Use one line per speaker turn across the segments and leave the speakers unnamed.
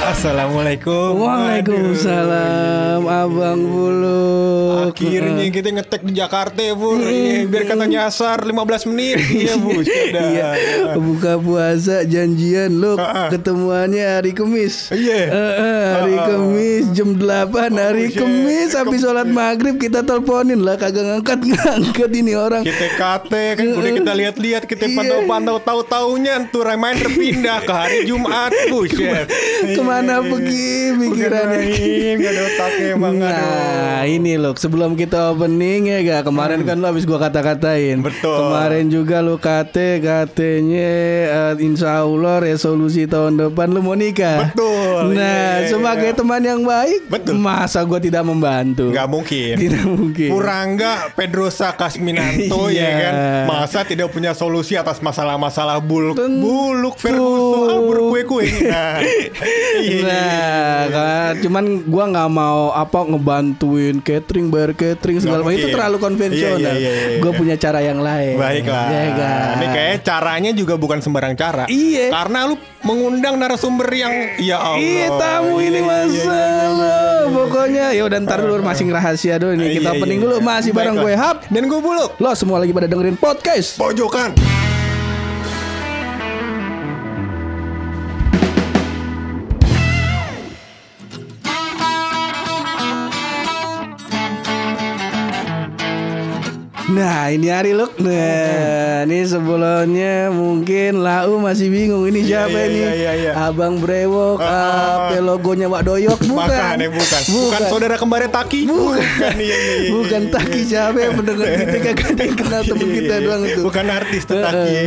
Assalamualaikum.
Waalaikumsalam, Abang Bulu.
Akhirnya kita ngetek di Jakarta ya, Bu. Iya, biar kata nyasar 15 menit. Iya, Bu.
Iya, buka puasa janjian lo ketemuannya hari Kamis.
Iya.
Eh, eh, hari Kamis jam 8 hari. Kamis habis sholat maghrib kita teleponin lah kagak ngangkat ngangkat ini orang.
Kita kate kan udah kita lihat-lihat kita pantau-pantau tahu-taunya tuh reminder pindah ke hari Jumat buset
Ke mana pergi pikirannya?
Gak ada otaknya emang aduh.
Nah ini loh sebelum kita opening ya gak kemarin kan lo habis gua kata-katain
Hmm. Betul.
Kemarin juga lo kate katanya eh, insya Allah resolusi tahun depan lo mau nikah
Betul,
Nah
iya, iya,
sebagai
iya.
teman yang baik
Betul.
Masa gua tidak membantu
Gak mungkin
Tidak mungkin
Purangga Pedrosa Kasminanto ya
Iya.
kan Masa tidak punya solusi atas masalah-masalah buluk
Tentu.
Buluk Ferguson ah, berkue-kue Nah, iya, iya,
Nah, kan, cuman gua nggak mau apa ngebantuin catering, bayar catering segala macam itu terlalu konvensional.
Iya, iya,
Gue punya cara yang lain.
Baiklah.
Ya kan?
Ini kayak caranya juga bukan sembarang cara.
Iya.
Karena lu mengundang narasumber yang ya Allah.
Iya tamu ini
iya,
mas
iya, iya.
Pokoknya ya udah ntar dulu masih rahasia dulu nih kita
iya,
dulu masih bareng gue Hap.
Dan gue buluk.
Lo semua lagi pada dengerin podcast.
Pojokan.
Nah ini hari Luk Nah ini sebelumnya mungkin Lau masih bingung Ini siapa
iya,
ini
iya, iya, iya.
Abang Brewok
Ah.
Apa logonya Wak Doyok Bukan
Makan ya bukan. bukan. saudara kembarnya Taki.
Bukan.
Iya, iya, iya, iya,
Bukan
iya,
Taki
iya.
siapa yang pendengar kita kagak ada yang kenal temen
Iya,
kita
iya,
doang
iya.
itu.
Bukan artis tuh Taki.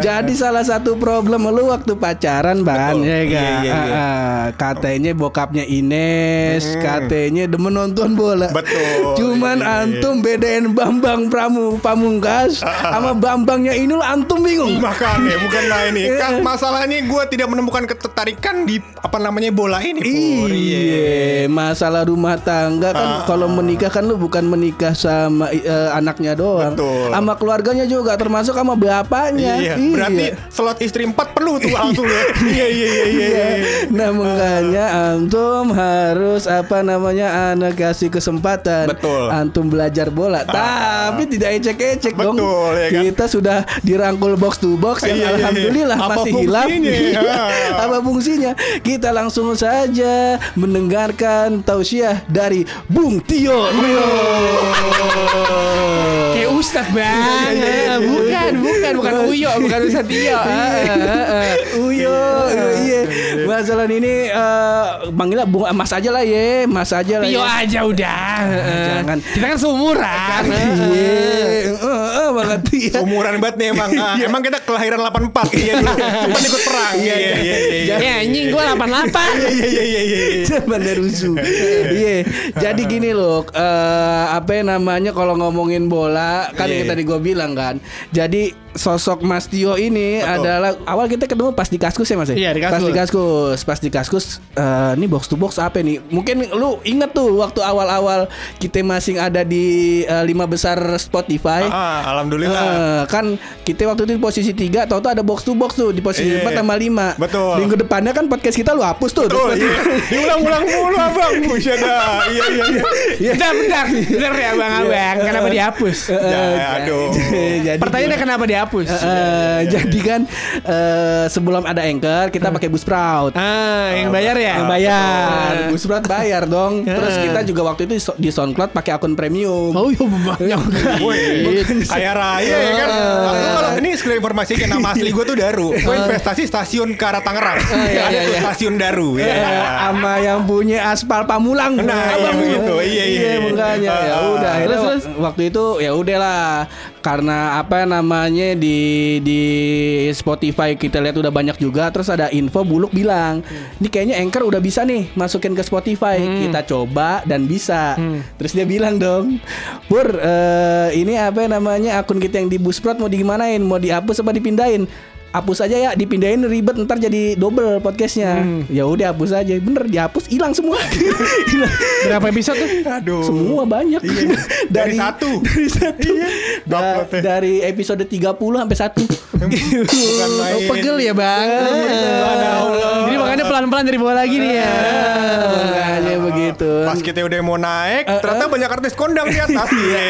Jadi salah satu problem lu waktu pacaran ban
Betul.
ya kan.
Iya, iya, iya.
Katanya bokapnya Ines, katanya demen nonton bola.
Betul.
Cuman
Iya, iya, iya.
antum bedain Bambang Pramu Pamungkas sama Bambangnya ini lu antum bingung.
Makanya bukan lah ini.
Iya.
Kan masalahnya gue tidak menemukan ketertarikan di apa namanya bola ini.
Iya, masalah rumah tangga kan
Ah.
kalau menikah kan lu bukan menikah sama eh, anaknya doang,
Betul.
sama keluarganya juga termasuk sama bapaknya.
Iya, berarti slot istri empat perlu tuh langsung ya. Iya, iya, iya, iya.
Iya.
iya.
Nah makanya antum harus apa namanya anak kasih kesempatan.
Betul.
Antum belajar bola, tapi tidak ecek-ecek dong.
Betul, ya kan?
Kita sudah dirangkul box to box yang
Iya, iya, iya.
alhamdulillah
Apa
masih hilang.
fungsinya?
Iya. apa fungsinya? Kita langsung saja mendengarkan tausiah dari Bung Tio.
Kayak Ustad bang.
iya, iya, iya.
bukan, bukan, bukan Uyo, bukan Ustad Tio. Ah, ah, ah.
Uyo, iya. Masalah ini eh panggilnya Bung Mas aja lah ya, Mas aja lah.
Tio
ya.
aja udah.
Jangan.
Kita kan seumuran.
Iya, eh, banget ya.
Umuran banget nih emang. Ah, emang kita kelahiran 84 iya dulu. Cuman ikut perang. Iya, iya, iya. iya.
Ya anjing gue 88.
Iya, iya, iya, iya, iya.
Zaman rusuh. Iya. Jadi gini loh, eh, apa yang namanya kalau ngomongin bola kan
Iya.
yang tadi gue bilang kan. Jadi sosok Mas Tio ini
Betul.
adalah awal kita ketemu pas di Kaskus ya Mas ya?
Iya, di Kaskus.
Pas di Kaskus, pas di Kaskus eh, ini box to box apa nih? Mungkin lu inget tuh waktu awal-awal kita masih ada di eh, lima besar Spotify.
Ah, alhamdulillah.
Eh, kan kita waktu itu di posisi 3 Tahu tuh ada box to box tuh Di posisi
Iya.
4 sama 5
Betul.
Minggu depannya kan podcast kita lu hapus tuh
Betul,
Terus-
iya. Diulang-ulang mulu abang. Buset dah. Iya, iya, iya.
Iya.
Bentar, bentar, bentar ya bang abang. Kenapa dihapus?
Eh,
Ya, aduh.
jadi
Pertanyaannya kenapa dihapus?
Eh, jadi kan eh, sebelum ada anchor kita pakai Buzzsprout.
Ah, yang bayar ya?
Yang bayar,
Ah.
Buzzsprout bayar dong. Terus
Ah.
kita juga waktu itu di so- di SoundCloud pakai akun premium.
Oh iya banyak.
Woi, kaya raya ya kan. Aku kalau ini sekali informasi kayak nama asli gue tuh Daru. Gue investasi stasiun ke arah Tangerang.
iya,
Ada
iya,
tuh
iya.
stasiun Daru. Ya.
Sama yang punya aspal Pamulang.
Nah, iya,
Abang
begitu. Iya, iya, iya.
makanya ya
Ah,
udah. akhirnya waktu itu ya udahlah karena apa namanya di di Spotify kita lihat udah banyak juga terus ada info Buluk bilang, "Ini kayaknya Anchor udah bisa nih masukin ke Spotify." Kita coba dan bisa. Terus dia bilang dong, "Pur, eh, ini apa namanya akun kita yang di Buzzsprout mau digimanain? Mau dihapus apa dipindahin?" Hapus aja ya dipindahin ribet ntar jadi double podcastnya ya udah hapus aja bener dihapus hilang semua.
Berapa episode tuh?
Aduh.
semua banyak
Dari satu.
dari satu Da-
Uploadnya.
dari episode 30 sampai satu.
Oh, pegel ya bang. Jadi makanya pelan-pelan dari bawah lagi nih ya.
makanya begitu
Pas kita udah mau naik, ternyata banyak artis kondang di atas. Iya.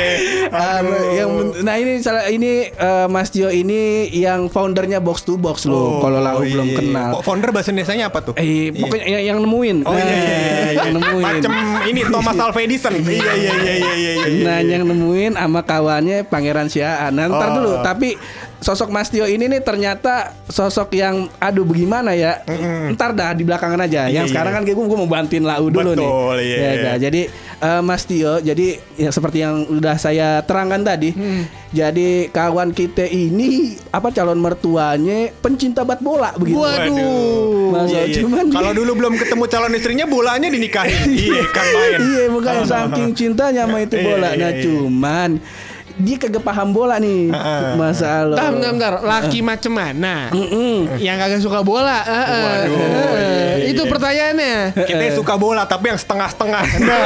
Ah, yang nah ini salah ini eh, Mas Tio ini yang foundernya box to box loh. kalau lau
iya,
belum
iya.
kenal.
Kok Founder bahasa Indonesia apa tuh?
Eh, pokoknya yang, yang nemuin.
Oh iya iya iya.
Yang nemuin.
Macem ini Thomas Alva Edison. Iya iya iya iya iya. iya.
Nah, yang nemuin sama kawannya Pangeran Siaan. Nah, ntar
Oh.
dulu, tapi sosok Mas Tio ini nih ternyata sosok yang aduh bagaimana ya. Ntar dah di belakangan aja.
Iya,
yang sekarang kan gue gue mau bantuin Lau dulu
Betul,
nih.
iya.
Ya, kan? Jadi eh, Mas Tio, jadi ya seperti yang udah saya terangkan tadi.
Hmm.
Jadi kawan kita ini apa calon mertuanya pencinta bat bola begitu.
Waduh.
Masa
Iya, iya.
cuman dia-
Kalau dulu belum ketemu calon istrinya, bolanya dinikahin. iya kan main.
Iya makanya saking cintanya sama itu bola. Nah cuman dia kagak paham bola nih
Heeh.
masalah.
Bentar, bentar, bentar. Laki macem mana? Yang kagak suka bola. Eh, eh.
Waduh, iya, iya,
Itu
iya.
pertanyaannya.
Kita suka bola tapi yang setengah-setengah. Nah,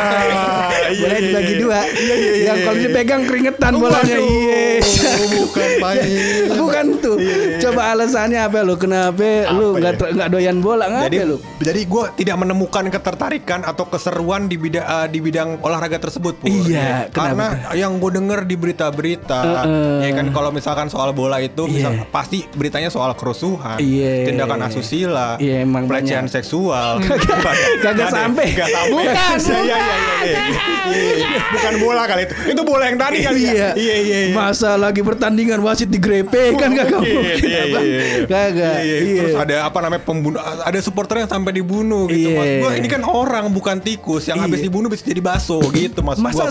iya,
Boleh
iya,
dibagi
iya.
dua.
Iya, iya, iya,
Yang kalau dipegang keringetan bolanya.
Waduh,
Iya.
bukan main.
Bukan tuh. Coba alasannya apa lu? Kenapa lu nggak
ya?
ter- nggak doyan bola? Ngapa
Jadi
lu?
jadi gue tidak menemukan ketertarikan atau keseruan di bidang eh, di bidang olahraga tersebut. Pur.
Iya,
karena yang gue denger di berita-berita,
Heeh.
ya kan kalau misalkan soal bola itu,
Iya.
misal- pasti beritanya soal kerusuhan,
Iya.
tindakan asusila,
Iya, emang
pelecehan
banyak.
seksual,
Kagak sampai.
Gak sampai.
Bukan,
Iya, iya, iya, iya, iya, iya. Bukan bola kali itu. Itu bola yang tadi kali ya.
Iya.
Iya, iya, iya.
Masa lagi pertandingan wasit digrepe kan kagak
Mungkin,
mungkin.
iya, iya, iya.
Kagak.
Iya,
Iya.
Terus ada apa namanya pembunuh ada supporter yang sampai dibunuh gitu
Iya.
Mas gua ini kan orang bukan tikus yang
Iya.
habis dibunuh bisa jadi baso gitu Mas
Masa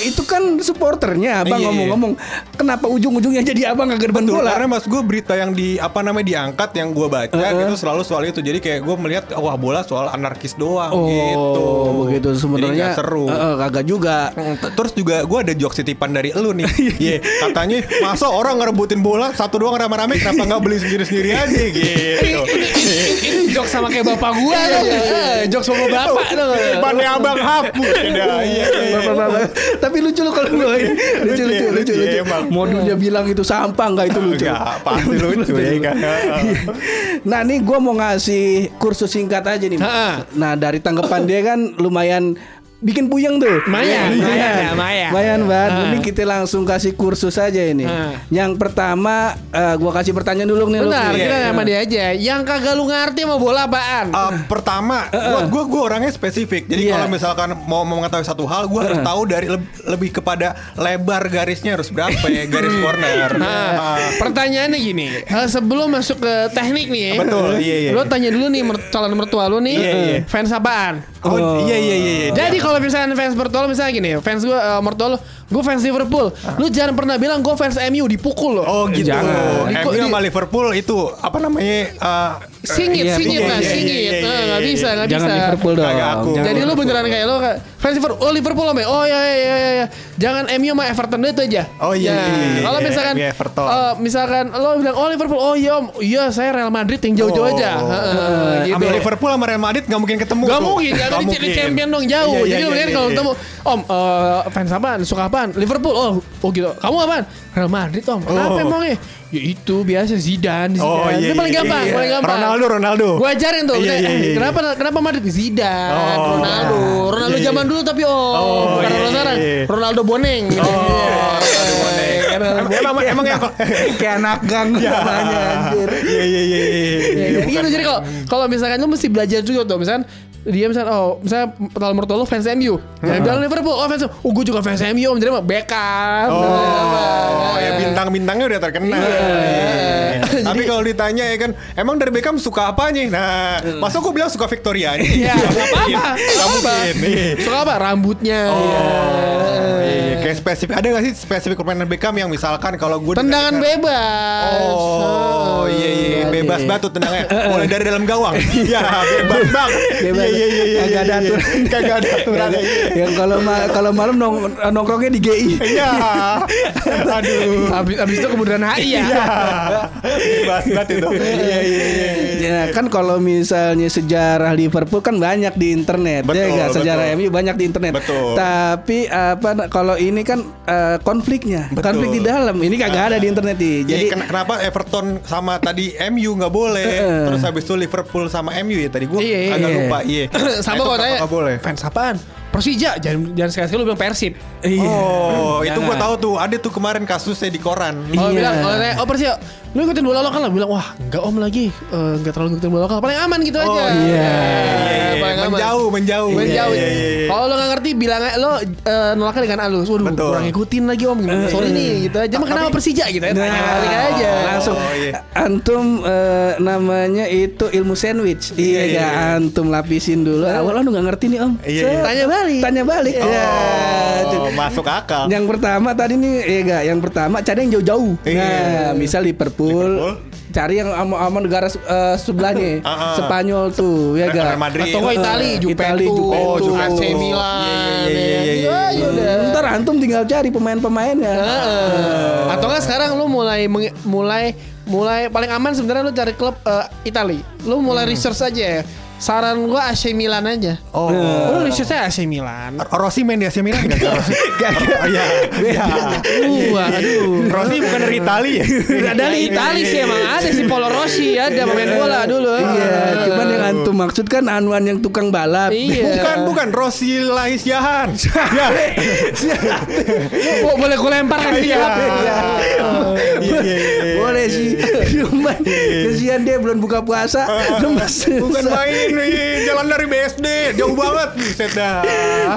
itu kan supporternya abang
Iya, iya.
Ngomong-ngomong kenapa ujung-ujungnya jadi abang kagak depan bola?
karena mas gue berita yang di apa namanya diangkat yang gue baca gitu selalu soal itu. Jadi kayak gue melihat wah bola soal anarkis doang
Oh,
gitu.
begitu. Sebenarnya
seru.
eh, kagak juga.
Mm, Terus juga gue ada jokes titipan dari lu nih. Iya Katanya Masa orang ngerebutin bola Satu doang rame-rame Kenapa nggak beli sendiri-sendiri aja? Gitu.
Ini jok sama kayak bapak gua tuh. Eh, Jok sama bapak tuh.
Depannya abang hapus Iya iya iya.
Bapak-bapak. Tapi lucu lu kalau gue lucu lucu
Lucu,
lucu
lucu,
lucu.
emang.
Modulnya bilang itu sampah enggak itu lucu.
Enggak, pasti lucu ya kan.
Nah nih gue mau ngasih kursus singkat aja nih. Nah dari tanggapan dia kan lumayan bikin puyeng tuh.
Lumayan, lumayan ya, lumayan.
Lumayan banget.
Ha.
Ini kita langsung kasih kursus aja ini.
Ha.
Yang pertama eh, gua kasih pertanyaan dulu nih. Lu.
Bentar,
Iya.
kita sama dia aja. Yang kagak lu ngerti sama bola apaan?
Uh, pertama, gua, gua gua orangnya spesifik. Jadi
Iya.
kalau misalkan mau mau mengetahui satu hal, gua harus tahu dari leb- lebih kepada lebar garisnya harus berapa ya, garis corner.
Nah,
Ah.
pertanyaannya gini, eh, sebelum masuk ke teknik nih,
Betul, iya, iya.
Lo tanya dulu nih calon mertua lu nih,
iya.
fans apaan?
Oh, iya iya iya. iya.
Jadi kalau misalnya fans lu misalnya gini, fans gue uh, gue fans Liverpool, lu jangan pernah bilang gue fans MU dipukul lo.
Oh gitu.
Jangan. Di-
MU
di-
sama Liverpool itu apa namanya? uh,
Singit,
Iya,
singit
iya,
lah,
iya,
singit.
iya, iya,
Eh,
iya,
nggak bisa,
iya.
nggak
Jangan
bisa.
Liverpool dong.
Aku.
Jangan
Jadi lu beneran kayak lo kayak fans Liverpool, oh Liverpool ya? Oh ya ya ya ya. Jangan MU sama Everton itu aja.
Oh, iya,
Ya.
iya, iya,
Kalau
iya,
misalkan
iya, Everton.
eh, misalkan lo bilang oh Liverpool, oh iya om, iya saya Real Madrid yang jauh-jauh
Oh.
aja. Heeh, gitu.
Sama Liverpool sama Real Madrid nggak mungkin ketemu.
Gak
tuh.
mungkin, gak
Nggak
ada di
mungkin.
champion dong jauh.
Iya, iya,
Jadi
iya,
mungkin
iya,
kalau
iya.
ketemu, Om eh, fans apaan? Suka apaan? Liverpool. Oh, oh gitu. Kamu apaan? Real Madrid Om. Kenapa
Oh.
emangnya? Ya itu biasa Zidane. Zidane.
Oh, iya,
itu paling
iya,
gampang,
iya.
paling gampang.
Ronaldo, Ronaldo.
Gue ajarin tuh.
Iya, iya,
eh,
iya.
Kenapa kenapa Madrid Zidane,
Oh.
Ronaldo. Ronaldo
Iya, iya.
zaman dulu tapi oh,
Oh,
bukan
iya,
Ronaldo sekarang.
iya.
Ronaldo Boneng.
Oh, Ronaldo Boneng. Emang emang
kayak anak gang
Ya.
namanya anjir.
Iya iya iya iya.
Ya, ya, gitu jadi kalau kalau misalkan lu mesti belajar juga tuh misalkan dia misalkan oh misalnya kalau mertua lu fans MU jangan bilang Liverpool oh fans oh gue juga fans MU om jadi mah Beckham
Oh, ya bintang-bintangnya udah terkenal. Iya. Tapi kalau ditanya ya kan, emang dari Beckham suka apa nih? Nah, masa gue bilang suka Victoria
ya
Gak
Nggak apa-apa.
mungkin. Iya.
suka apa rambutnya
Oh, iya, Kayak spesifik ada gak sih spesifik permainan Beckham yang misalkan kalau gue
Tendangan bebas.
Oh iya iya bebas
Oke.
batu tendangannya mulai dari dalam gawang. Iya bebas bang.
Bebas.
Iya iya iya iya.
Kagak ada
iya, iya.
aturan.
Kagak ada aturan.
yang kalau ma- kalau malam nong nongkrongnya di GI.
Iya. Aduh.
Abis, abis itu kemudian HI ya.
Iya. Bebas banget itu. Iya iya iya.
Ya kan kalau misalnya sejarah Liverpool kan banyak di internet
Betul,
ya nggak? sejarah
betul.
MU banyak di internet.
Betul.
Tapi apa kalau ini kan eh, konfliknya,
Betul.
konflik di dalam. Ini kagak ada di internet nih.
Jadi ken- kenapa Everton sama tadi MU nggak boleh,
Heeh.
terus habis itu Liverpool sama MU ya tadi gue
Iya, iya,
agak
iya.
lupa. Iya.
Sama
Nah,
kok tanya.
nggak boleh.
Fans apaan? Persija. Jangan jangan sekali-sekali lu bilang Persib.
iya.
Oh, itu
Jangan.
tahu tuh. Ada tuh kemarin kasusnya di koran.
Oh
Iya.
bilang, oh, tanya, oh Persija, lu ikutin bola lokal lah. Bilang, wah enggak om lagi, Eh, enggak terlalu ikutin bola lokal. Paling aman gitu aja.
Oh,
iya.
Eh, paling aman.
menjauh, menjauh.
Menjauh.
Iya, iya, iya.
Kalau lo nggak ngerti, bilang aja, lo eh, nolaknya dengan halus. Waduh,
Betul.
kurang ngikutin lagi om. Gimana? Sorry nih, gitu aja. Emang kenapa Persija gitu ya? Tanya balik aja.
langsung
Oh, iya.
antum eh, namanya itu ilmu sandwich. Iya,
Iya, iya,
ya, antum lapisin dulu. Awal lu nggak ngerti nih om.
Iya,
Set,
iya.
Tanya balik.
Tanya balik. Ya.
Oh, masuk akal.
Yang pertama tadi nih ya gak, yang pertama cari yang jauh-jauh.
Iya.
Nah, misal Liverpool,
Liverpool.
cari yang sama, sama negara eh, sebelahnya,
Ah, ah.
Spanyol tuh, ya gak.
Madrid.
Atau nggak Itali, Juventus,
Itali, Juventus.
oh, AC Milan.
Iya, iya, iya, iya,
Ya, ya udah.
Ntar antum tinggal cari pemain-pemainnya.
Heeh. Atau nggak sekarang lu mulai mulai mulai paling aman sebenarnya lu cari klub eh, Itali. Lu mulai research aja. Saran gua AC Milan aja.
Oh.
Lu researchnya AC Milan.
Rossi main di AC Milan nggak? Rossi? Oh, Iya. Iya.
Wah, aduh.
Rossi bukan dari Itali ya?
Dari Itali sih emang ada si Polo Rossi ada pemain bola dulu.
Iya, cuman yang antum maksud kan Anwan yang tukang balap.
Iya.
Bukan, bukan Rossi Lahisyahan. ya.
Bo- boleh gue lempar kan sih
Iya.
ya.
Iya, iya, iya.
Boleh sih. Cuman kesian dia belum buka puasa, lemes.
Bukan main nih, jalan dari BSD, jauh banget. Buset dah.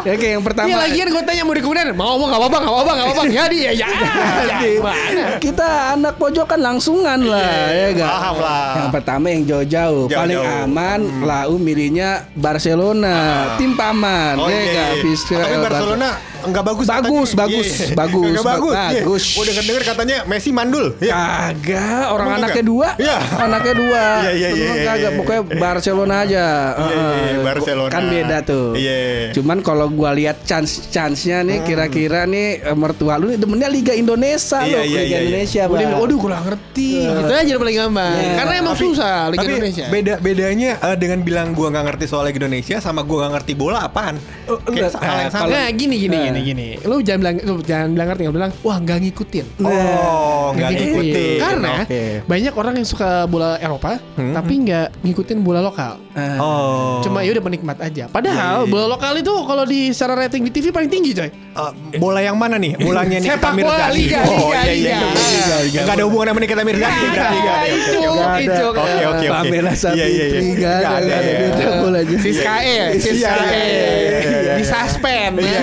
Ya kayak yang pertama.
Iya lagian gue tanya mau di kemudian mau mau nggak apa-apa nggak apa-apa nggak apa-apa jadi ya ya. ya,
Jadi,
Mana?
kita anak pojokan langsungan lah ya gak?
paham lah.
Yang pertama yang jauh-jauh, paling aman lau milihnya Barcelona, tim paman
Oh
ya
iya,
gak?
iya.
Fiscal
Tapi Barcelona enggak bagus
Bagus,
katanya.
bagus,
Iya.
bagus,
Enggak bagus.
ba-
Iya.
bagus.
Gua denger-denger katanya Messi mandul. Iya.
Kagak, orang
Emang
anaknya
kagak?
dua,
Iya.
anaknya dua,
Iya, iya, iya, iya,
kagak,
iya.
pokoknya Barcelona aja,
Iya, iya,
Heeh.
Barcelona.
kan beda tuh.
Iya.
Cuman kalau gua lihat chance chance-nya nih, kira-kira nih eh, mertua lu nih demennya Liga Indonesia
Iya,
loh,
iya,
Liga
iya, iya.
Indonesia,
Udah,
Bang.
waduh gue ngerti. Gitu aja udah paling gampang.
Iya.
Karena emang
Tapi-
susah Liga
tapi
Indonesia.
beda bedanya eh, dengan bilang gua nggak ngerti soal Liga Indonesia sama gua nggak ngerti bola apaan? Kayak
enggak.
hal yang sama.
Nah gini gini
Nah.
Gini gini. Lu jangan bilang lu jangan bilang ngerti, bilang wah nggak ngikutin.
Oh, nggak ngikutin.
Karena
Oke.
banyak orang yang suka bola Eropa
Hmm.
tapi nggak ngikutin bola lokal.
Eh,
Oh.
Cuma ya udah penikmat aja. Padahal
Iya, iya.
bola lokal itu kalau di secara rating di TV paling tinggi coy.
Eh, bola yang mana nih? Bolanya nih
Sepak bola, Liga,
Oh,
Liga,
iya, iya,
Liga.
iya. Nggak ada hubungan sama Nikita Mirzani. Liga, Liga. Oke,
itu,
oke, oke.
itu.
Oke, oke, oke.
Pamela
Iya, iya, iya.
Sapitri, nggak ada,
ya.
bolanya.
Siskae,
Iya, iya,
Siskae.
iya, iya, iya.
Di suspend.
Iya,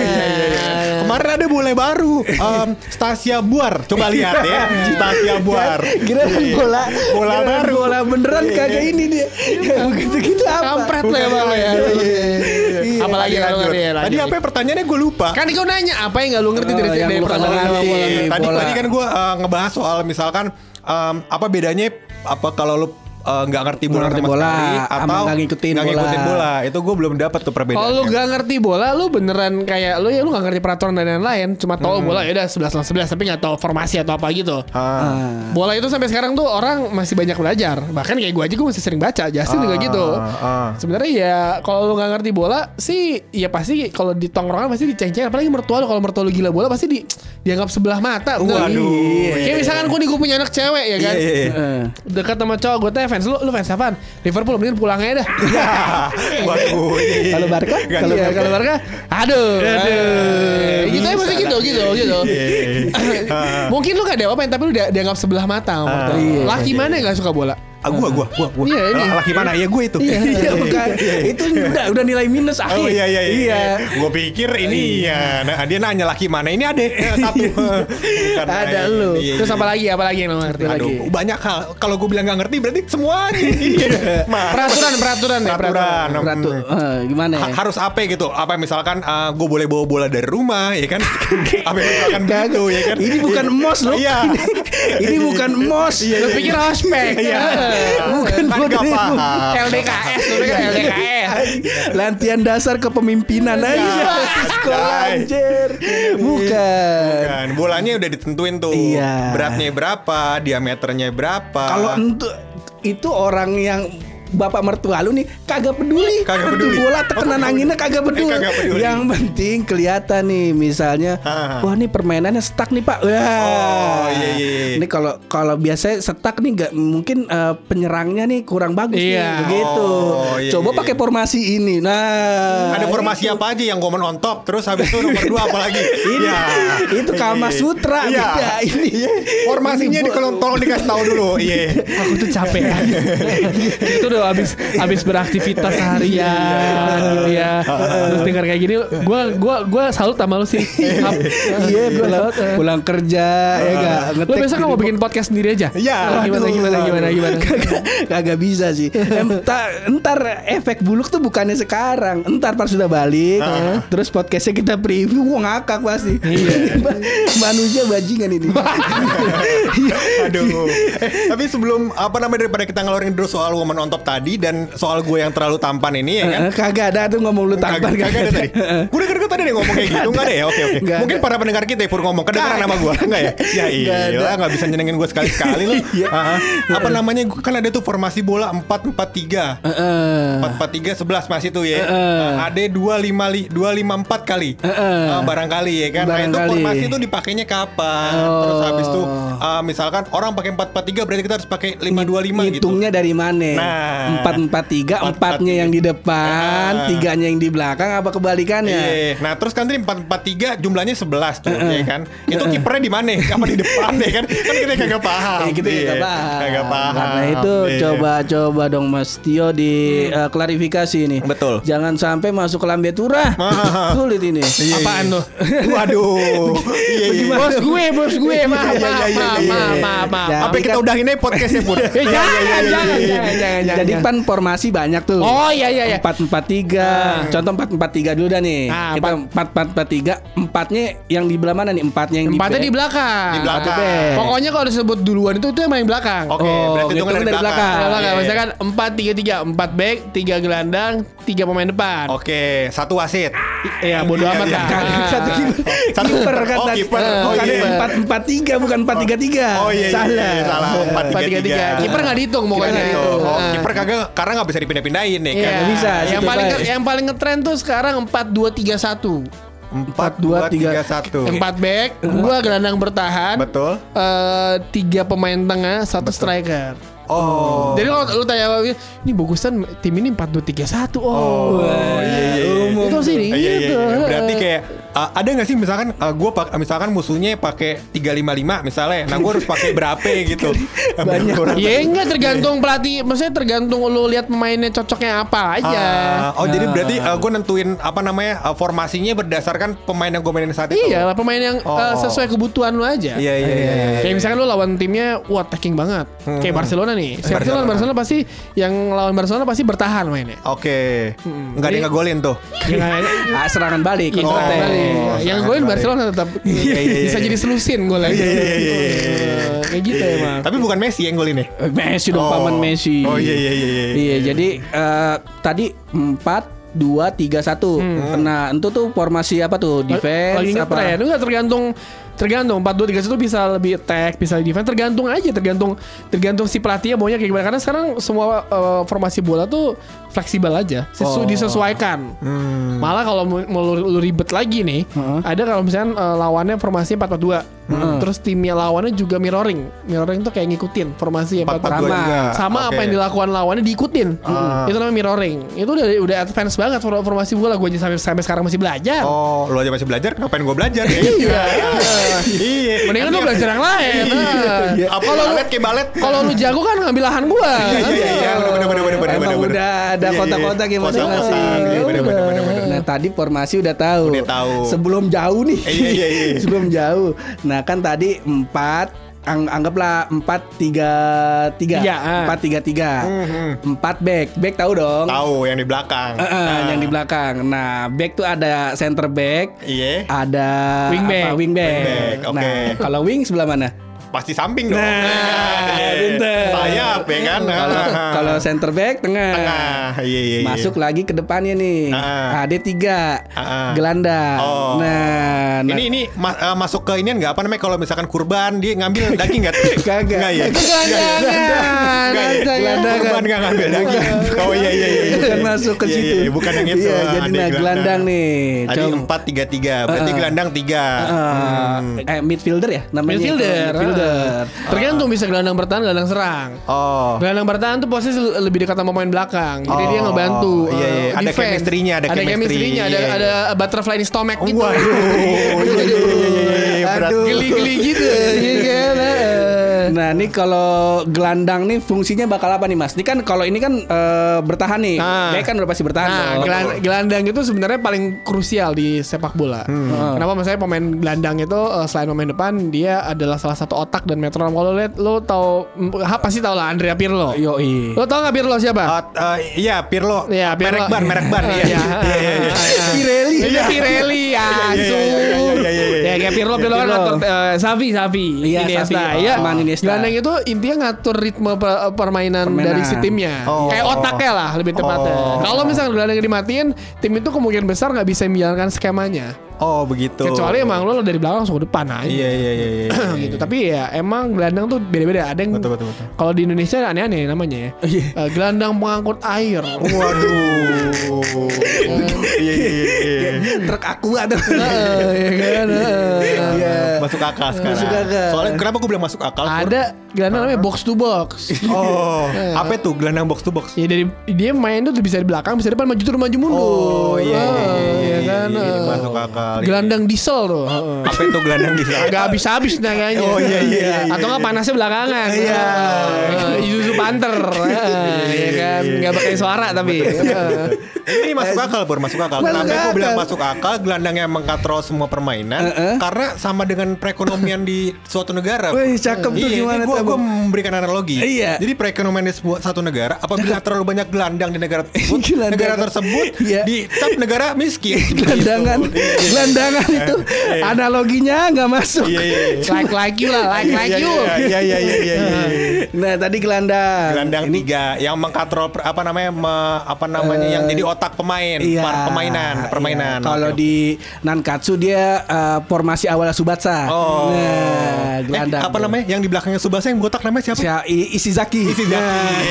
iya, iya, iya. Bola baru, um, Stasia Buar. Coba lihat ya, Stasia Buar.
Kira bola
Bola
kira
baru.
bola beneran
Iya,
kagak
iya.
ini dia. Kayak begitu-gitu apa?
Kampret lo ya bang ya.
Iya.
Apalagi kalau
lanjut.
ngerti ya.
Tadi apa ya pertanyaannya gue lupa.
Kan gue nanya apa yang gak lu ngerti dari
yang
dari
kagak
pertanyaan.
Iya, tadi
bola.
tadi kan gue ngebahas soal misalkan um, apa bedanya apa kalau lu uh, nggak ngerti bola
ngerti
sama
bola,
atau
nggak ngikutin
nggak
bola.
ngikutin bola itu gue belum dapat tuh perbedaannya.
Kalau lu gak ngerti bola, lu beneran kayak lu ya lu gak ngerti peraturan dan lain-lain, cuma tahu bola ya udah 11 lawan 11 tapi gak tahu formasi atau apa gitu.
Ah.
Ah.
Bola itu sampai sekarang tuh orang masih banyak belajar. Bahkan kayak gue aja gue masih sering baca. Justin juga
Ah,
gitu.
ah.
Sebenarnya ya kalau lu nggak ngerti bola sih ya pasti kalau di tongkrongan pasti diceng-ceng apalagi mertua lu kalau mertua lu gila bola pasti di dianggap sebelah mata.
Waduh.
Kayak misalkan gue nih gue punya anak cewek ya kan.
Iya, iya, iya.
Eh.
Dekat sama cowok gue tanya fans lu lu fans apaan? Liverpool mending pulang aja dah.
Ya, waduh. iya.
Kalau Barca?
Kalau
juga.
kalau Barca, aduh, aduh, gitu aja masih gitu, gitu, gitu.
Iya, iya, iya.
Mungkin lu gak ada apa tapi lu dia- dianggap sebelah mata.
Ah, iya,
Laki mana yang gak suka bola?
Ah, gua, gua, gua, gua.
Iya, ini.
Laki mana? Ya gue itu.
Iya bukan. Itu udah udah nilai minus akhir.
Oh iya iya iya.
Iya.
Gue pikir ini ya. Nah, dia nanya laki mana? Ini ada satu.
Ada lu.
iya,
Terus
iya.
apa lagi? Apa lagi yang lo ngerti
Aduh.
lagi?
Banyak hal. Kalau gue bilang nggak ngerti berarti. Iya. Masa-
Peraturan, peraturan ya,
Peraturan.
Ratu,
Hmm.
eh, gimana ya?
Ha- harus apa gitu? Apa misalkan gue boleh bawa bola dari rumah, ya kan? apa misalkan gitu, ya kan?
Ini bukan mos loh.
Iya.
Ini bukan mos.
Lo pikir ospek?
Iya.
Bukan
kan
dirimu.
paham.
LDKS, lo pikir LDKS.
Latihan dasar kepemimpinan aja. Sekolah
Guys.
anjir. Bukan.
Kan bolanya udah ditentuin tuh.
Iya.
Beratnya berapa, diameternya berapa.
Kalau untuk itu orang yang bapak mertua lu nih kagak peduli.
Kagak
Itu
peduli.
bola
Oh,
tekenan
kagak
anginnya kagak peduli.
Eh, kagak peduli.
Yang penting kelihatan nih misalnya,
Ha.
wah nih permainannya stuck nih pak. Wah.
Oh, iya, iya, iya.
Ini kalau kalau biasanya stuck nih nggak mungkin eh, penyerangnya nih kurang bagus
Iya.
nih begitu.
Oh, iya,
Coba
iya,
pakai
iya.
formasi ini. Nah,
ada formasi apa aja yang gomen on top terus habis itu nomor dua apa lagi
Ini
Ya.
itu Kama Sutra
Iya.
beda ini.
formasinya di kalau tolong dikasih tahu dulu iya
Aku tuh capek ya. Itu udah habis habis beraktivitas seharian gitu ya. Terus dengar kayak gini, gua gua gua salut sama lu sih.
Iya
gua
pulang,
salut, eh.
pulang kerja ya enggak
Lu besok mau bikin podcast sendiri aja?
Iya.
Gimana gimana gimana gimana.
Kagak, kagak bisa sih. Entar, entar efek buluk tuh bukannya sekarang. Entar pas sudah balik, terus podcastnya kita preview, gua ngakak pasti.
Iya.
Manusia bajingan ini.
aduh eh, tapi sebelum apa namanya daripada kita ngeluarin dulu soal woman on top tadi dan soal gue yang terlalu tampan ini ya kan
Eh, kagak ada tuh ngomong lu tampan
Kagak kagak ada tadi. Gue denger gue tadi ada ngomong kayak gitu Enggak ada ya? Oke oke. Mungkin para pendengar kita pur ngomong kedengeran nama gue Enggak ya? Ya iya. Enggak bisa nyenengin gue sekali-sekali loh
Iya.
Apa namanya Kan ada tuh formasi bola 4-4-3
Heeh.
4 4 3 11 masih tuh ya. Nah, ada 2 5 2 5 4 kali.
Heeh.
Ah, barangkali ya kan. Nah, itu formasi itu dipakainya kapan?
Oh.
Terus habis itu ah, misalkan orang pakai 4 4 3 berarti kita harus pakai 5 2 5 gitu.
Hitungnya dari mana?
Nah.
Empat empat tiga,
Empat,
empatnya
empat,
yang di depan,
Ah.
tiganya yang di belakang, apa kebalikannya?
Iya. Nah, terus kan tadi 4 4 3 jumlahnya 11 tuh, ya kan? Itu kipernya di mana? Apa di depan deh kan? Kan kita kagak paham.
Eh, kita
Iya.
nggak paham.
Kagak paham.
Karena itu
Iya.
coba coba dong Mas Tio di eh, klarifikasi nih.
Betul.
Jangan sampai masuk ke lambe turah.
Ah.
Sulit ini.
Iya,
Apaan
iya.
tuh?
Waduh. Iya, iya.
Bos gue, bos gue, maaf,
Iya, iya,
maaf,
iya,
maaf,
iya,
maaf,
iya. Apa kita udahin aja podcastnya pun?
Eh, jangan, jangan, jangan, jangan,
Jadi
jangan.
pan formasi banyak tuh.
Oh iya iya iya.
Empat empat tiga. Contoh empat empat tiga dulu dah nih.
Ah,
Kita empat empat empat tiga. Empatnya yang di belah mana nih? Empatnya yang
Empatnya
di
di belakang.
Di belakang.
Empatnya back.
Pokoknya kalau disebut duluan itu itu yang main belakang.
Oke,
Oh,
berarti hitungan
kan
dari
dari
belakang.
belakang.
Di belakang.
Iya.
Misalkan empat tiga tiga, empat back, tiga gelandang, tiga pemain depan.
Oke, satu wasit.
Iya bodo
Iya,
amat
iya.
lah.
Kagak, Satu kiper.
Satu-
Kiper kan
Oh,
tadi.
kiper.
Oh,
Bukan
iya.
empat empat tiga bukan empat tiga tiga.
Oh iya,
Salah.
iya, salah. Empat
tiga tiga. Kiper nggak dihitung pokoknya.
Kiper
itu.
gitu. Oh, kiper kagak karena nggak bisa dipindah-pindahin nih
Iya.
kan.
Bisa,
Yang paling yang paling ngetren tuh sekarang empat dua tiga satu.
Empat,
dua, tiga,
satu.
Empat back, dua gelandang bertahan.
Betul.
eh, tiga pemain tengah, satu striker.
Oh.
Jadi kalau lu tanya ini bagusan tim ini 4-2-3-1 Oh.
Oh, iya, iya, iya.
umum
Itu sih
Iya, iya,
gitu.
iya. Berarti kayak uh, ada nggak sih misalkan uh, gue pak misalkan musuhnya pakai 355 misalnya, nah gue harus pakai berapa gitu?
Banyak.
Ya enggak tergantung pelatih, maksudnya tergantung lu lihat pemainnya cocoknya apa aja.
Ah, oh jadi berarti gue nentuin apa namanya uh, formasinya berdasarkan pemain yang gue mainin saat itu.
Iya pemain yang
Oh.
eh, sesuai kebutuhan lu aja.
Iya iya iya. iya.
Kayak misalkan lu lawan timnya wah attacking banget.
Hmm.
Kayak Barcelona nih. Siapa sih lawan
Barcelona.
Barcelona pasti yang lawan Barcelona pasti bertahan mainnya.
Oke.
Hmm.
Nggak ada yang ngegolin tuh.
Ya,
Ah, serangan balik.
Iya,
Oh,
serangan balik. yang golin. Barcelona tetap
Iya, iya,
bisa
iya.
jadi selusin gol lagi.
Iya, iya, iya, iya, iya.
Kayak gitu emang.
Tapi bukan Messi yang golin ya?
Eh, Messi dong
Oh.
paman Messi.
Oh, iya, iya, iya, iya.
Iya, jadi eh, tadi 4 2 3 1. Nah, itu tuh formasi apa tuh? Defense
lagi
apa?
ngetren enggak tergantung tergantung 4 2 3 1 bisa lebih attack, bisa defense tergantung aja tergantung tergantung si pelatihnya maunya kayak gimana. Karena sekarang semua eh, formasi bola tuh fleksibel aja, sesu,
Oh.
disesuaikan.
Hmm.
Malah kalau mau lu, lu ribet lagi nih,
Heeh.
ada kalau misalnya eh, lawannya formasi 4 4 2. Terus timnya lawannya juga mirroring. Mirroring tuh kayak ngikutin formasi 4 4
4-4-2
2.
juga.
Sama
Oke.
apa yang dilakukan lawannya diikutin.
Ah.
Itu namanya mirroring. Itu udah udah advance banget for- formasi bola gue aja sampai sampai sekarang masih belajar.
Oh, lo aja masih belajar? Ngapain gue belajar? ya?
Iya.
Iya.
Belajar yang lain. Nah.
Iya.
Apa balet kayak balet?
Kalau lu jago kan ngambil lahan gua.
Iya, iya, iya, bener, bener,
Emang
bener, bener.
udah ada
Iya, iya.
kota-kota gimana
Kota-kota,
masing-masing.
iya.
Nah tadi formasi udah tahu.
Udah tahu.
Sebelum jauh nih.
Iya, iya, iya.
Sebelum jauh. Nah kan tadi empat ang- anggaplah empat tiga tiga
Tiga, ah.
empat tiga tiga
Mhm.
empat back back tahu dong
Tahu yang di belakang.
Eh, eh,
Nah.
yang di belakang nah back tuh ada center back
Iya.
ada
Wingback.
apa, wingback.
Wingback, oke.
Nah, kalau wing sebelah mana?
Pasti samping dong.
Nah,
Iya.
pinter.
Sayap ya kan.
Kalau kalau center back tengah.
tengah. Iya, iya, iya.
Masuk lagi ke depannya nih.
Ah.
Ada tiga.
Ah.
Gelandang.
Oh.
Nah, nah,
Ini ini ma- eh, masuk ke inian nggak apa namanya kalau misalkan kurban dia ngambil daging nggak?
Kagak.
Nggak ya?
Jangan.
Nggak ya?
Gelandang.
Kurban nggak ngambil daging. Oh iya iya iya. iya.
bukan masuk ke
Iya,
situ.
iya, iya, bukan yang itu.
Iya,
Ah,
jadi
ada
nah gelandang nih.
Tadi
Coba.
empat tiga tiga. Berarti
Ah.
gelandang tiga.
Ah, eh midfielder ya namanya.
Midfielder.
Midfielder.
Ah. Tergantung bisa gelandang bertahan, gelandang serang.
Oh.
Gelandang bertahan tuh posisi lebih dekat sama pemain belakang. Jadi dia
Oh,
ngebantu.
iya,
eh,
iya. Ada
defense.
chemistry-nya, ada chemistry.
chemistry-nya, ada
Iya, iya.
ada butterfly in stomach gitu.
Waduh. Iya iya iya iya, iya.
Geli-geli gitu. Iya kan?
Nah, ini kalau gelandang nih fungsinya bakal apa nih, Mas? Ini kan kalau ini kan eh, bertahan nih.
Ah.
Dia kan udah pasti bertahan.
Nah,
dong.
gelan- gelandang itu sebenarnya paling krusial di sepak bola.
Hmm.
Kenapa misalnya pemain gelandang itu eh, selain pemain depan dia adalah salah satu otak dan metronom. Kalau lihat lo tahu mm, ha, pasti tahu lah Andrea Pirlo.
Yoi.
Lo tau gak Pirlo siapa?
Ah, eh, iya Pirlo.
Iya,
merek
Pirlo.
ban, merek ban. Iya.
Iya.
Iya, iya, iya.
Pirelli.
Pirelli
iya.
Ya kayak Pirlo Pirlo kan ngatur eh, Savi Savi
Iya,
Iniesta.
Xavi.
Iya.
Aman Iniesta.
Gelandang itu intinya ngatur ritme per- permainan,
Permainan.
dari si timnya.
Oh.
Kayak otaknya lah lebih tepatnya.
Oh.
Kalau misalnya gelandang dimatiin, tim itu kemungkinan besar nggak bisa menjalankan skemanya.
Oh begitu.
Kecuali emang lo dari belakang langsung ke depan aja.
Iya iya iya. iya, iya.
gitu. Tapi ya emang gelandang tuh beda-beda. Ada yang
Betul, betul, betul.
kalau di Indonesia aneh-aneh namanya ya.
Iya.
Eh, gelandang pengangkut air.
Waduh. Iya iya iya.
Truk aqua tuh.
Heeh, ya kan. heeh.
Iya.
Masuk akal sekarang.
Masuk akal.
Soalnya kenapa gue bilang masuk akal?
Ada gelandang namanya box to box.
Oh, apa itu gelandang box to box?
Ya dari dia main tuh bisa di belakang, bisa di depan, maju turun, maju mundur.
Oh iya iya iya, iya,
kan.
iya, masuk akal.
Gelandang diesel tuh.
Apa itu gelandang di sana?
Agak habis-habis naganya.
Oh, iya, iya, iya,
Atau nggak panasnya belakangan. Iya. Isuzu Panther. Ah, Iya kan. Nggak pakai suara tapi.
Ini masuk akal, Bur, masuk akal. Kenapa gue
akal.
bilang masuk akal? Gelandang yang mengkontrol semua permainan karena sama dengan perekonomian di suatu negara.
Wih, cakep tuh
Iya,
gimana tuh, Bang?
memberikan analogi.
Iya.
Jadi perekonomian di sebuah satu negara, apabila terlalu banyak gelandang di negara tersebut, negara tersebut
Iya.
dicap negara miskin.
Gelandangan,
Gitu. Iya, iya.
Gelandangan itu analoginya nggak masuk.
Iya, iya, iya.
Like like you lah, like like you.
Iya, iya, iya, iya.
Nah tadi gelandang.
Gelandang tiga yang mengkontrol per- apa namanya me- apa namanya yang jadi otak pemain,
Iya,
permainan, permainan.
iya. Kalau
Oke.
di Nankatsu dia eh, formasi awal Subatsa.
Oh.
Nah,
Eh,
gelandang.
apa namanya? Yang di belakangnya Subasa yang botak namanya siapa?
Sia- I- Isizaki.
Isizaki.
Nah,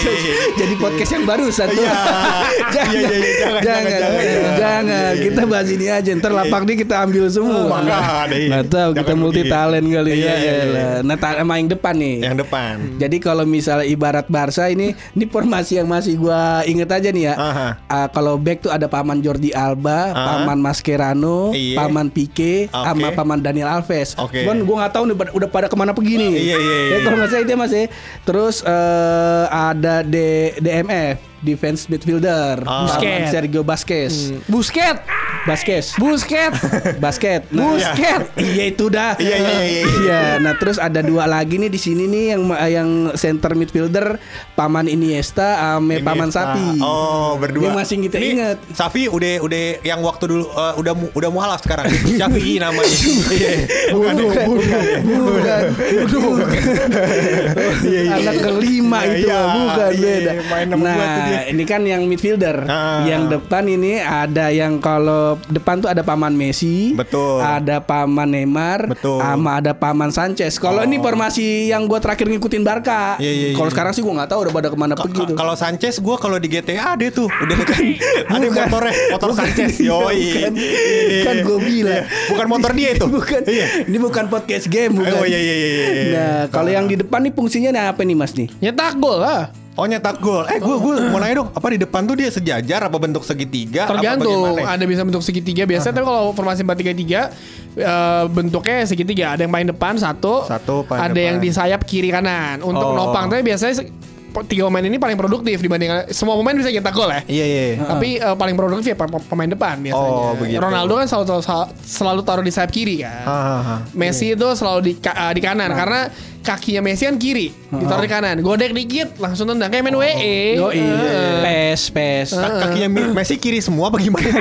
jadi podcast yang baru satu.
Iya.
jangan,
Iya, iya, iya, jangan,
jangan,
jangan,
jangan,
jangan.
jangan. Kita bahas ini aja. Ntar lapak nih kita ambil semua.
Oh, iya.
Nggak tahu kita multi talent kali
Iya,
ya.
iya, iya.
elah. Nah, sama yang depan nih.
Yang depan.
Jadi kalau misalnya ibarat Barca ini, ini formasi yang masih gua inget aja nih ya.
Aha.
Ah, kalau back tuh ada paman Jordi Alba,
Aha.
paman Mascherano,
Iya.
paman Pique,
Oke.
sama paman Daniel Alves.
Oke.
Cuman gua nggak tahu nih udah pada ke mana pergi nih.
Iya, iya, iya,
Ya, kalau
iya.
nggak salah itu ya mas ya. Terus eh, ada D DMF, defense midfielder,
Ah.
paman
Busquets.
Sergio Vasquez.
Busket,
Basket.
busket,
Basket.
busket.
Iya itu dah.
Iya, iya, iya, iya.
Iya, nah terus ada dua lagi nih di sini nih yang yang center midfielder paman Iniesta ame
Ini,
paman Sapi.
Oh, berdua.
Ini masih kita
Ini
ingat.
Safi udah udah yang waktu dulu eh, udah udah mualaf sekarang. Syafi'i namanya. Iya. Bukan, bukan,
Bukan, bukan.
Iya, iya.
Anak kelima
Iya,
itu
iya,
bukan
iya,
beda.
main
Nah, ini kan yang midfielder.
Ah.
Yang depan ini ada yang kalau depan tuh ada paman Messi,
Betul.
Ada paman Neymar,
Betul.
sama ada paman Sanchez. Kalau ini formasi yang gue terakhir ngikutin Barca.
Iya, iya,
Kalau
iya.
sekarang sih gue nggak tahu udah pada ke
mana
pergi tuh.
Kalau Sanchez gue kalau di GTA dia tuh udah kan ada
Bukan.
motornya motor Sanchez yoi
Bukan. Kan gua bilang.
bukan motor dia itu
bukan.
iya
Ini bukan podcast game, bukan.
oh iya iya iya, iya.
Nah, kalau yang di depan nih fungsinya nih apa nih Mas nih?
Nyetak gol lah.
Oh nyetak gol. Eh gue gue mau nanya dong, apa di depan tuh dia sejajar apa bentuk segitiga? apa
Tergantung,
bagaimana?
ada bisa bentuk segitiga. Biasanya tapi kalau formasi 433 eh, bentuknya segitiga. Ada yang paling depan satu,
Satu,
ada
depan.
yang di sayap kiri kanan. Untuk
Oh.
nopang tapi biasanya tiga pemain ini paling produktif dibanding semua pemain bisa nyetak gol ya.
Iya iya.
Tapi eh, paling produktif ya pem- pemain depan biasanya.
Oh, begitu.
Ronaldo kan selalu, selalu selalu taruh di sayap kiri kan.
Hahaha.
Messi itu selalu di eh, di kanan
Nah.
karena kakinya Messi kan kiri, ditaruh di kanan. Godek dikit langsung tendang kayak main WE.
Yo
Eh,
pes pes.
Ka- Kakinya Messi kiri semua apa gimana?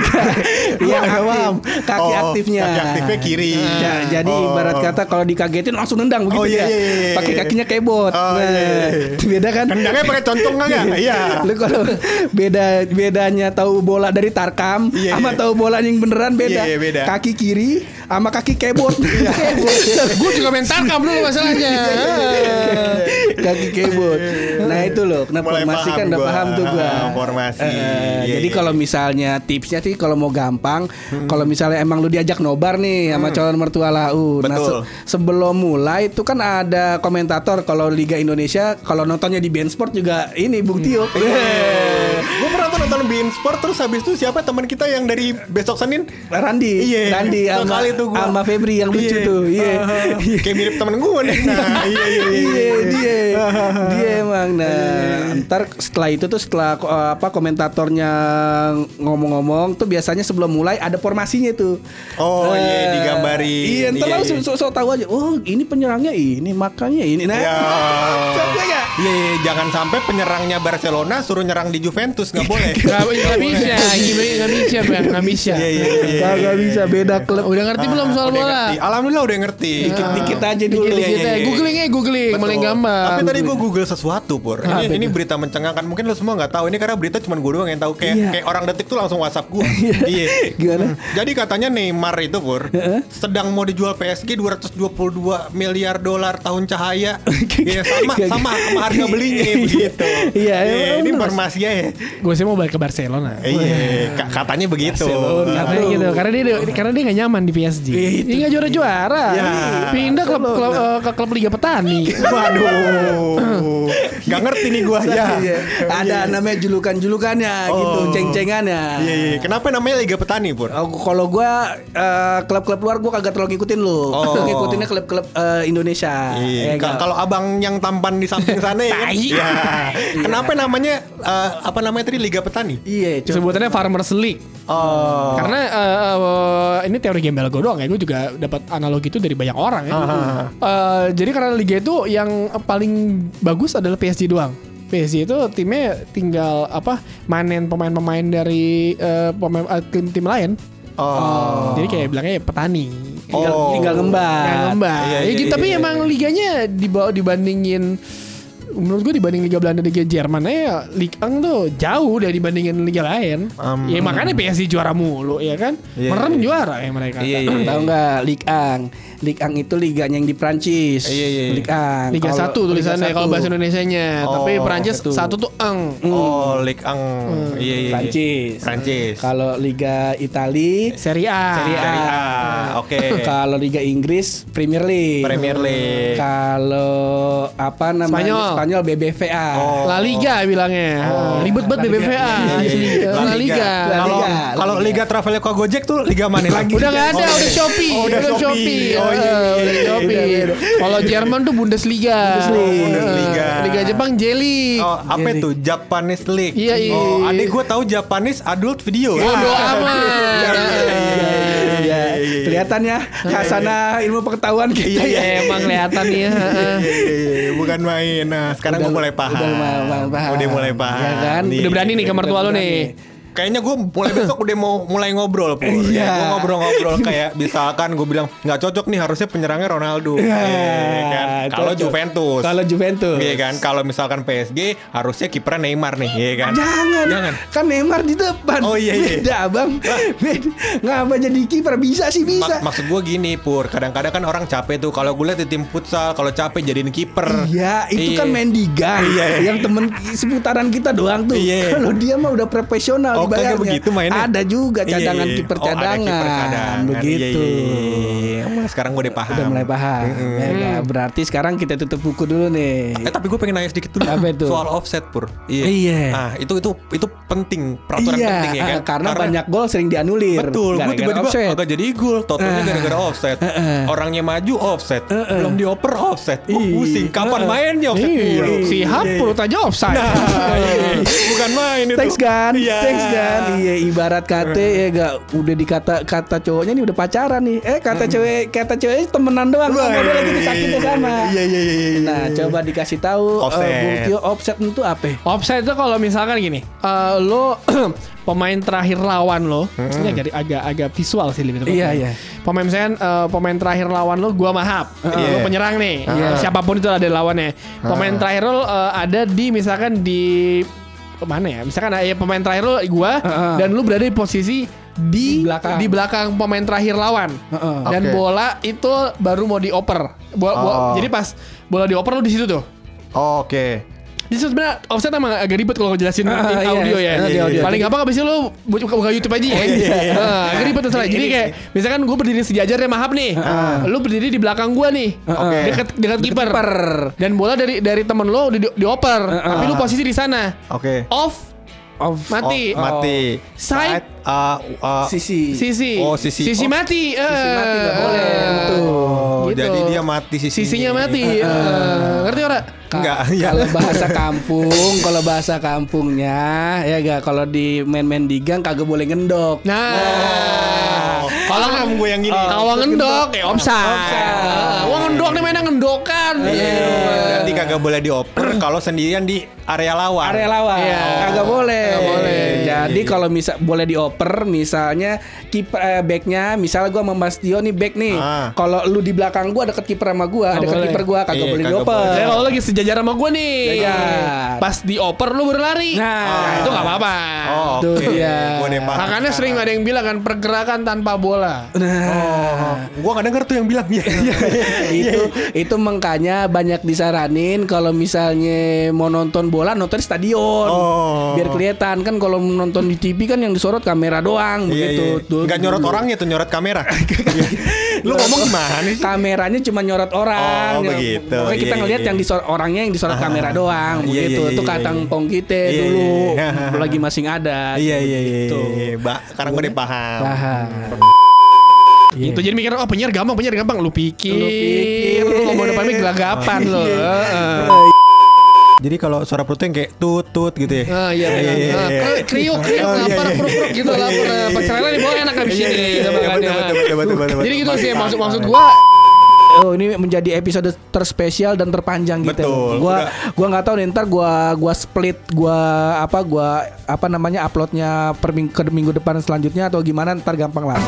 Iya, aktif.
paham.
Kaki
Oh,
aktifnya.
Kaki aktifnya kiri.
Ja- jadi
Oh.
ibarat kata kalau dikagetin langsung nendang begitu
Oh, iya,
ya.
iya, iya, iya.
Pakai kakinya kayak bot.
Oh, iya, iya, iya.
beda kan?
Tendangnya pakai concong nggak? Iya.
Lu kalau beda bedanya tahu bola dari tarkam
Iya,
sama
iya.
tahu bola yang beneran beda.
Iya, iya, beda.
Kaki kiri sama kaki kebot.
Gue juga main tarkam dulu masalahnya.
kaki kebot. Nah itu loh, kenapa
Mulai
formasi
paham
kan udah paham tuh gua.
Ah, formasi.
Eh,
Iya,
jadi
iya.
kalau misalnya tipsnya sih kalau mau gampang, kalau misalnya emang lu diajak nobar nih sama calon mertua lau. Nah,
Betul.
sebelum mulai itu kan ada komentator kalau Liga Indonesia kalau nontonnya di Bein Sport juga ini Bung Tio.
Tuh nonton Bein Sport terus habis itu siapa teman kita yang dari besok Senin?
Randi,
Iya,
Randi sama,
tuh gua.
sama Febri yang lucu
Iya.
tuh. Iya.
Ah, Kayak mirip temen gue nih. Nah, iya iya iya.
Iya dia dia emang nah ntar setelah itu tuh setelah eh, apa komentatornya ngomong-ngomong tuh biasanya sebelum mulai ada formasinya tuh
Oh,
Nah,
iya, digambarin.
iya ntar
Iya,
langsung
iya.
so, tahu aja oh ini penyerangnya ini makanya ini nah
Ya. Iya, iya, jangan sampai penyerangnya Barcelona suruh nyerang di Juventus nggak boleh.
Gak, gak bisa, gimana gak bisa bang, gak bisa.
Iya iya iya.
kagak bisa beda klub
Udah ngerti belum soal bola?
Alhamdulillah udah ngerti.
dikit-dikit aja dulu
Dikit-dikit
iya,
ya. Googling aja, googling, mulai gampang.
Tapi tadi gue google sesuatu pur. Ini, berita mencengangkan. Mungkin lo semua nggak tahu. Ini karena berita cuma gue doang yang tahu. Kayak kayak orang detik tuh langsung WhatsApp gue. iya.
Gimana?
Jadi katanya Neymar itu pur sedang mau dijual PSG 222 miliar dolar tahun cahaya. Iya sama
Gak-
sama sama harga belinya begitu.
Iya,
ini informasinya ya.
Gue sih mau balik ke Barcelona.
Iya, ka- katanya begitu.
Barcelona.
Katanya gitu, karena dia karena dia gak nyaman di PSG.
Itu
Dia gak juara juara.
Ya.
Pindah klub, klub, eh, ke klub Liga Petani.
Waduh, nggak ngerti nih gua ya.
Iya. ada namanya julukan-julukannya gitu
Oh.
ceng-cengannya
Iya, iya. Kenapa namanya Liga Petani, Pur?
Oh, kalau gua eh, klub-klub luar gua kagak terlalu ngikutin lu.
Oh.
Ngikutinnya klub-klub eh, Indonesia.
Iya.
Nggak.
Kalau abang yang tampan di samping sana ya. kan? Iya. Kenapa namanya eh, apa namanya tadi Liga Petani?
Iya, coba.
Sebutannya Farmers League.
Oh.
Karena eh, eh, ini teori gembel gue doang ya. Gue juga dapat analogi itu dari banyak orang ya. Eh, jadi karena liga itu yang paling bagus adalah PSG doang. PSG itu timnya tinggal apa manen pemain-pemain dari eh, pemain eh, tim-tim lain.
Oh.
Jadi kayak bilangnya ya petani.
tinggal,
Oh.
tinggal ngembat.
Yang ngembang.
Iya,
Ya
iya,
gitu, tapi
iya,
emang liganya dibawa dibandingin menurut gue dibanding Liga Belanda Liga Jerman ya Liga 1 tuh jauh dari dibandingin liga lain.
Um,
ya makanya PSG juara mulu ya kan.
Iya,
Merem
iya.
juara ya mereka.
Iya, iya.
Tahu nggak Ligue 1? Ligue 1 itu liganya yang di Prancis.
Iya, iya.
Ligue 1.
Liga 1 tulisannya kalau bahasa Indonesia-nya.
Oh,
Tapi Perancis
satu.
satu tuh eng.
Oh, Ligue 1. Iya, iya. iya.
Prancis.
Prancis.
Kalau Liga Itali,
Serie A.
Serie A.
A. Oke.
kalau Liga Inggris Premier League.
Premier League.
Kalau apa namanya?
Spanyol.
Spanyol BBVA.
Oh.
La Liga bilangnya. Ribet banget. BBVA. La Liga.
La
Kalau
Liga.
Liga Traveloka Gojek tuh Liga mana lagi?
Udah gak ada, udah Shopee,
Oh, udah Shopee. Oh, iya, iya,
Eh,
iya,
udah
iya,
Shopee. Kalau Jerman tuh Bundesliga.
Bundesliga.
Eh. Liga Jepang Jelly.
Oh, apa itu? Japanese League.
Iya, iya.
Oh, adik gue tahu Japanese adult video.
Bodo
Ah.
amat.
Kelihatan ya khasana ilmu pengetahuan kita
Iya,
ya.
Emang kelihatan ya.
Bukan main. Nah, sekarang
Udah-
gue mulai paham.
Udah mulai paham.
Udah mulai paham.
Iya kan?
Nih.
Udah berani nih ke mertua lo
Udah
nih.
Kayaknya gue mulai besok udah mau mulai ngobrol pur.
Iya.
Gue ngobrol-ngobrol kayak misalkan gue bilang nggak cocok nih harusnya penyerangnya Ronaldo.
Iya,
Iya kan? Kalau. Juventus.
Kalau Juventus.
Iya kan? Kalau misalkan PSG harusnya kipernya Neymar nih, iya kan?
Jangan.
Jangan.
Kan Neymar di depan.
Oh, iya, iya.
Beda, Bang. Beda. Ngapa jadi kiper bisa sih bisa.
Mak- maksud gue gini pur, kadang-kadang kan orang capek tuh. Kalau gue lihat di tim futsal, kalau capek jadiin kiper.
Iya, itu
Iya.
kan main di gang.
Iya, iya.
Yang temen seputaran kita doang tuh.
Iya.
Kalau dia mah udah profesional
Oh, Oh, kagak
bayarnya.
begitu mainnya?
Ada juga
Iya,
cadangan
iya.
kiper
Oh, ada
cadangan.
kiper cadangan.
Begitu.
Iya, iya, iya. Sekarang gue udah paham.
Udah mulai paham.
Mm-mm.
Ya, nggak? berarti sekarang kita tutup buku dulu nih.
Eh tapi gue pengen nanya sedikit dulu
Apa itu?
soal offset pur.
Iya.
Ah itu itu itu penting peraturan
iya,
penting ya kan.
ah, karena, banyak gol sering dianulir.
Betul, gue tiba-tiba agak jadi gol, totalnya
Ah.
gara-gara offset. Orangnya maju offset, belum dioper offset.
Ih.
pusing. Kapan mainnya offset
Iya, si Hap perut aja offside.
Nah, iya. bukan main itu.
Thanks
Iya.
thanks kan. Iya, ibarat kata ya gak udah dikata kata cowoknya nih udah pacaran nih. Eh kata cewek kata cewek temenan doang. Nggak boleh lagi disakitnya sama.
Iya iya iya. iya.
Nah, coba dikasih tahu
Offset.
eh, Bung Tio offset itu apa?
Offside itu kalau misalkan gini, eh, lo pemain terakhir lawan lo, ini agak agak agak visual sih lebih tepatnya.
Iya, iya.
Pemain misalkan eh, pemain terakhir lawan lo, gua mahap,
Iya.
lo penyerang nih,
Iya.
siapa pun itu ada lawannya. Pemain terakhir lo eh, ada di misalkan di mana ya? Misalkan eh, pemain terakhir lo gua
Heeh.
dan lu berada di posisi di
Di belakang.
di belakang pemain terakhir lawan.
Heeh.
Dan
Oke.
bola itu baru mau dioper. Bo- bo-
Oh.
Jadi pas bola dioper lo di situ tuh.
Oke.
Jadi sebenarnya offset emang agak ribet kalau jelasin
Ah,
in
iya,
audio
iya,
ya.
iya, iya.
Paling gampang abis itu lu buka, buka YouTube aja ya. Nah, agak ribet masalah. Jadi kayak misalkan gue berdiri sejajar ya mahap nih. Lu berdiri di belakang gue nih.
Oke.
Dekat dekat kiper. Dan bola dari dari temen lo di, dioper. Tapi lu posisi di sana.
Oke.
Off
Off.
mati.
Oh, mati.
Side.
uh, uh,
Sisi.
Sisi.
Oh, sisi.
Sisi
Oh.
mati.
Sisi mati nggak
Eh.
boleh. Betul.
Oh,
Gitu.
jadi dia mati sisi.
Sisinya mati. Eh, Ngerti ora?
Enggak, iya.
Kalau bahasa kampung, kalau bahasa kampungnya ya gak kalau di main-main di gang kagak boleh ngendok.
Nah,
Kalau kamu gue yang gini.
kalau ngendok ya offside. Ah, Wah ngendok nih mainnya ngendokan. Iya.
Kagak boleh dioper kalau sendirian di area lawan.
area lawan
Iya.
kagak boleh.
Kagak boleh.
Jadi kalau misal boleh dioper misalnya kiper eh, backnya misalnya gua sama Mas Tio nih back nih.
Ah.
Kalau lu di belakang gua deket kiper sama gua, deket kiper gua kagak
Iya,
boleh
kagak
dioper.
Saya kalau lagi sejajar sama gue nih.
Sejajar.
Pas dioper lu baru lari.
Nah.
itu gak apa-apa.
Oh, oke. Gua paham.
Makanya sering ada yang bilang kan pergerakan tanpa bola.
Nah,
Oh, gua gak denger tuh yang bilang. Iya.
itu itu makanya banyak kalau misalnya mau nonton bola nonton di stadion.
Oh.
Biar kelihatan kan kalau nonton di TV kan yang disorot kamera doang
Iya,
begitu.
iya.
Tuh,
Nggak nyorot
dulu.
orangnya tuh nyorot kamera. Lu ngomong gimana sih?
Kameranya cuma nyorot orang.
Oh, begitu.
Pokoknya kita
Iya,
ngelihat
iya,
yang
iya.
disorot orangnya yang disorot kamera doang
Iya,
begitu.
iya,
Itu
iya,
kata
iya.
ngkong kita
Iya,
dulu
iya, iya.
lagi masing ada.
Iya iya iya.
Gitu.
iya. Ba, sekarang gue paham.
Paham. Iya.
Itu jadi mikir oh penyiar gampang, penyiar gampang. Lu pikir,
Lu pikir.
lu ngomong depan mic gelagapan lo.
Iya.
Heeh.
Jadi kalau suara perutnya yang kayak tut tut gitu ya.
Ah iya benar.
Iya, iya,
Ah,
iya.
kri- Kriuk kriuk
Oh, iya,
lapar
iya.
kruk kruk gitu lapar. Pacarnya di bawah enak habis
Iya,
ini.
iya, iya,
gitu
iya,
Jadi gitu sih maksud maksud gua
Oh ini menjadi episode terspesial dan terpanjang gitu.
Betul.
Gua gua nggak tahu nih ntar gua gua split gua apa gua apa namanya uploadnya per minggu, ke minggu depan selanjutnya atau gimana ntar gampang lah.